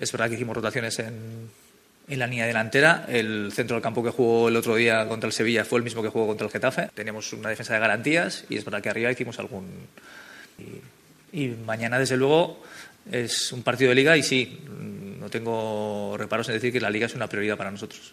Es verdad que hicimos rotaciones en, en la línea delantera. El centro del campo que jugó el otro día contra el Sevilla fue el mismo que jugó contra el Getafe. Teníamos una defensa de garantías y es verdad que arriba hicimos algún. Y, y mañana, desde luego, es un partido de liga y sí, no tengo reparos en decir que la liga es una prioridad para nosotros.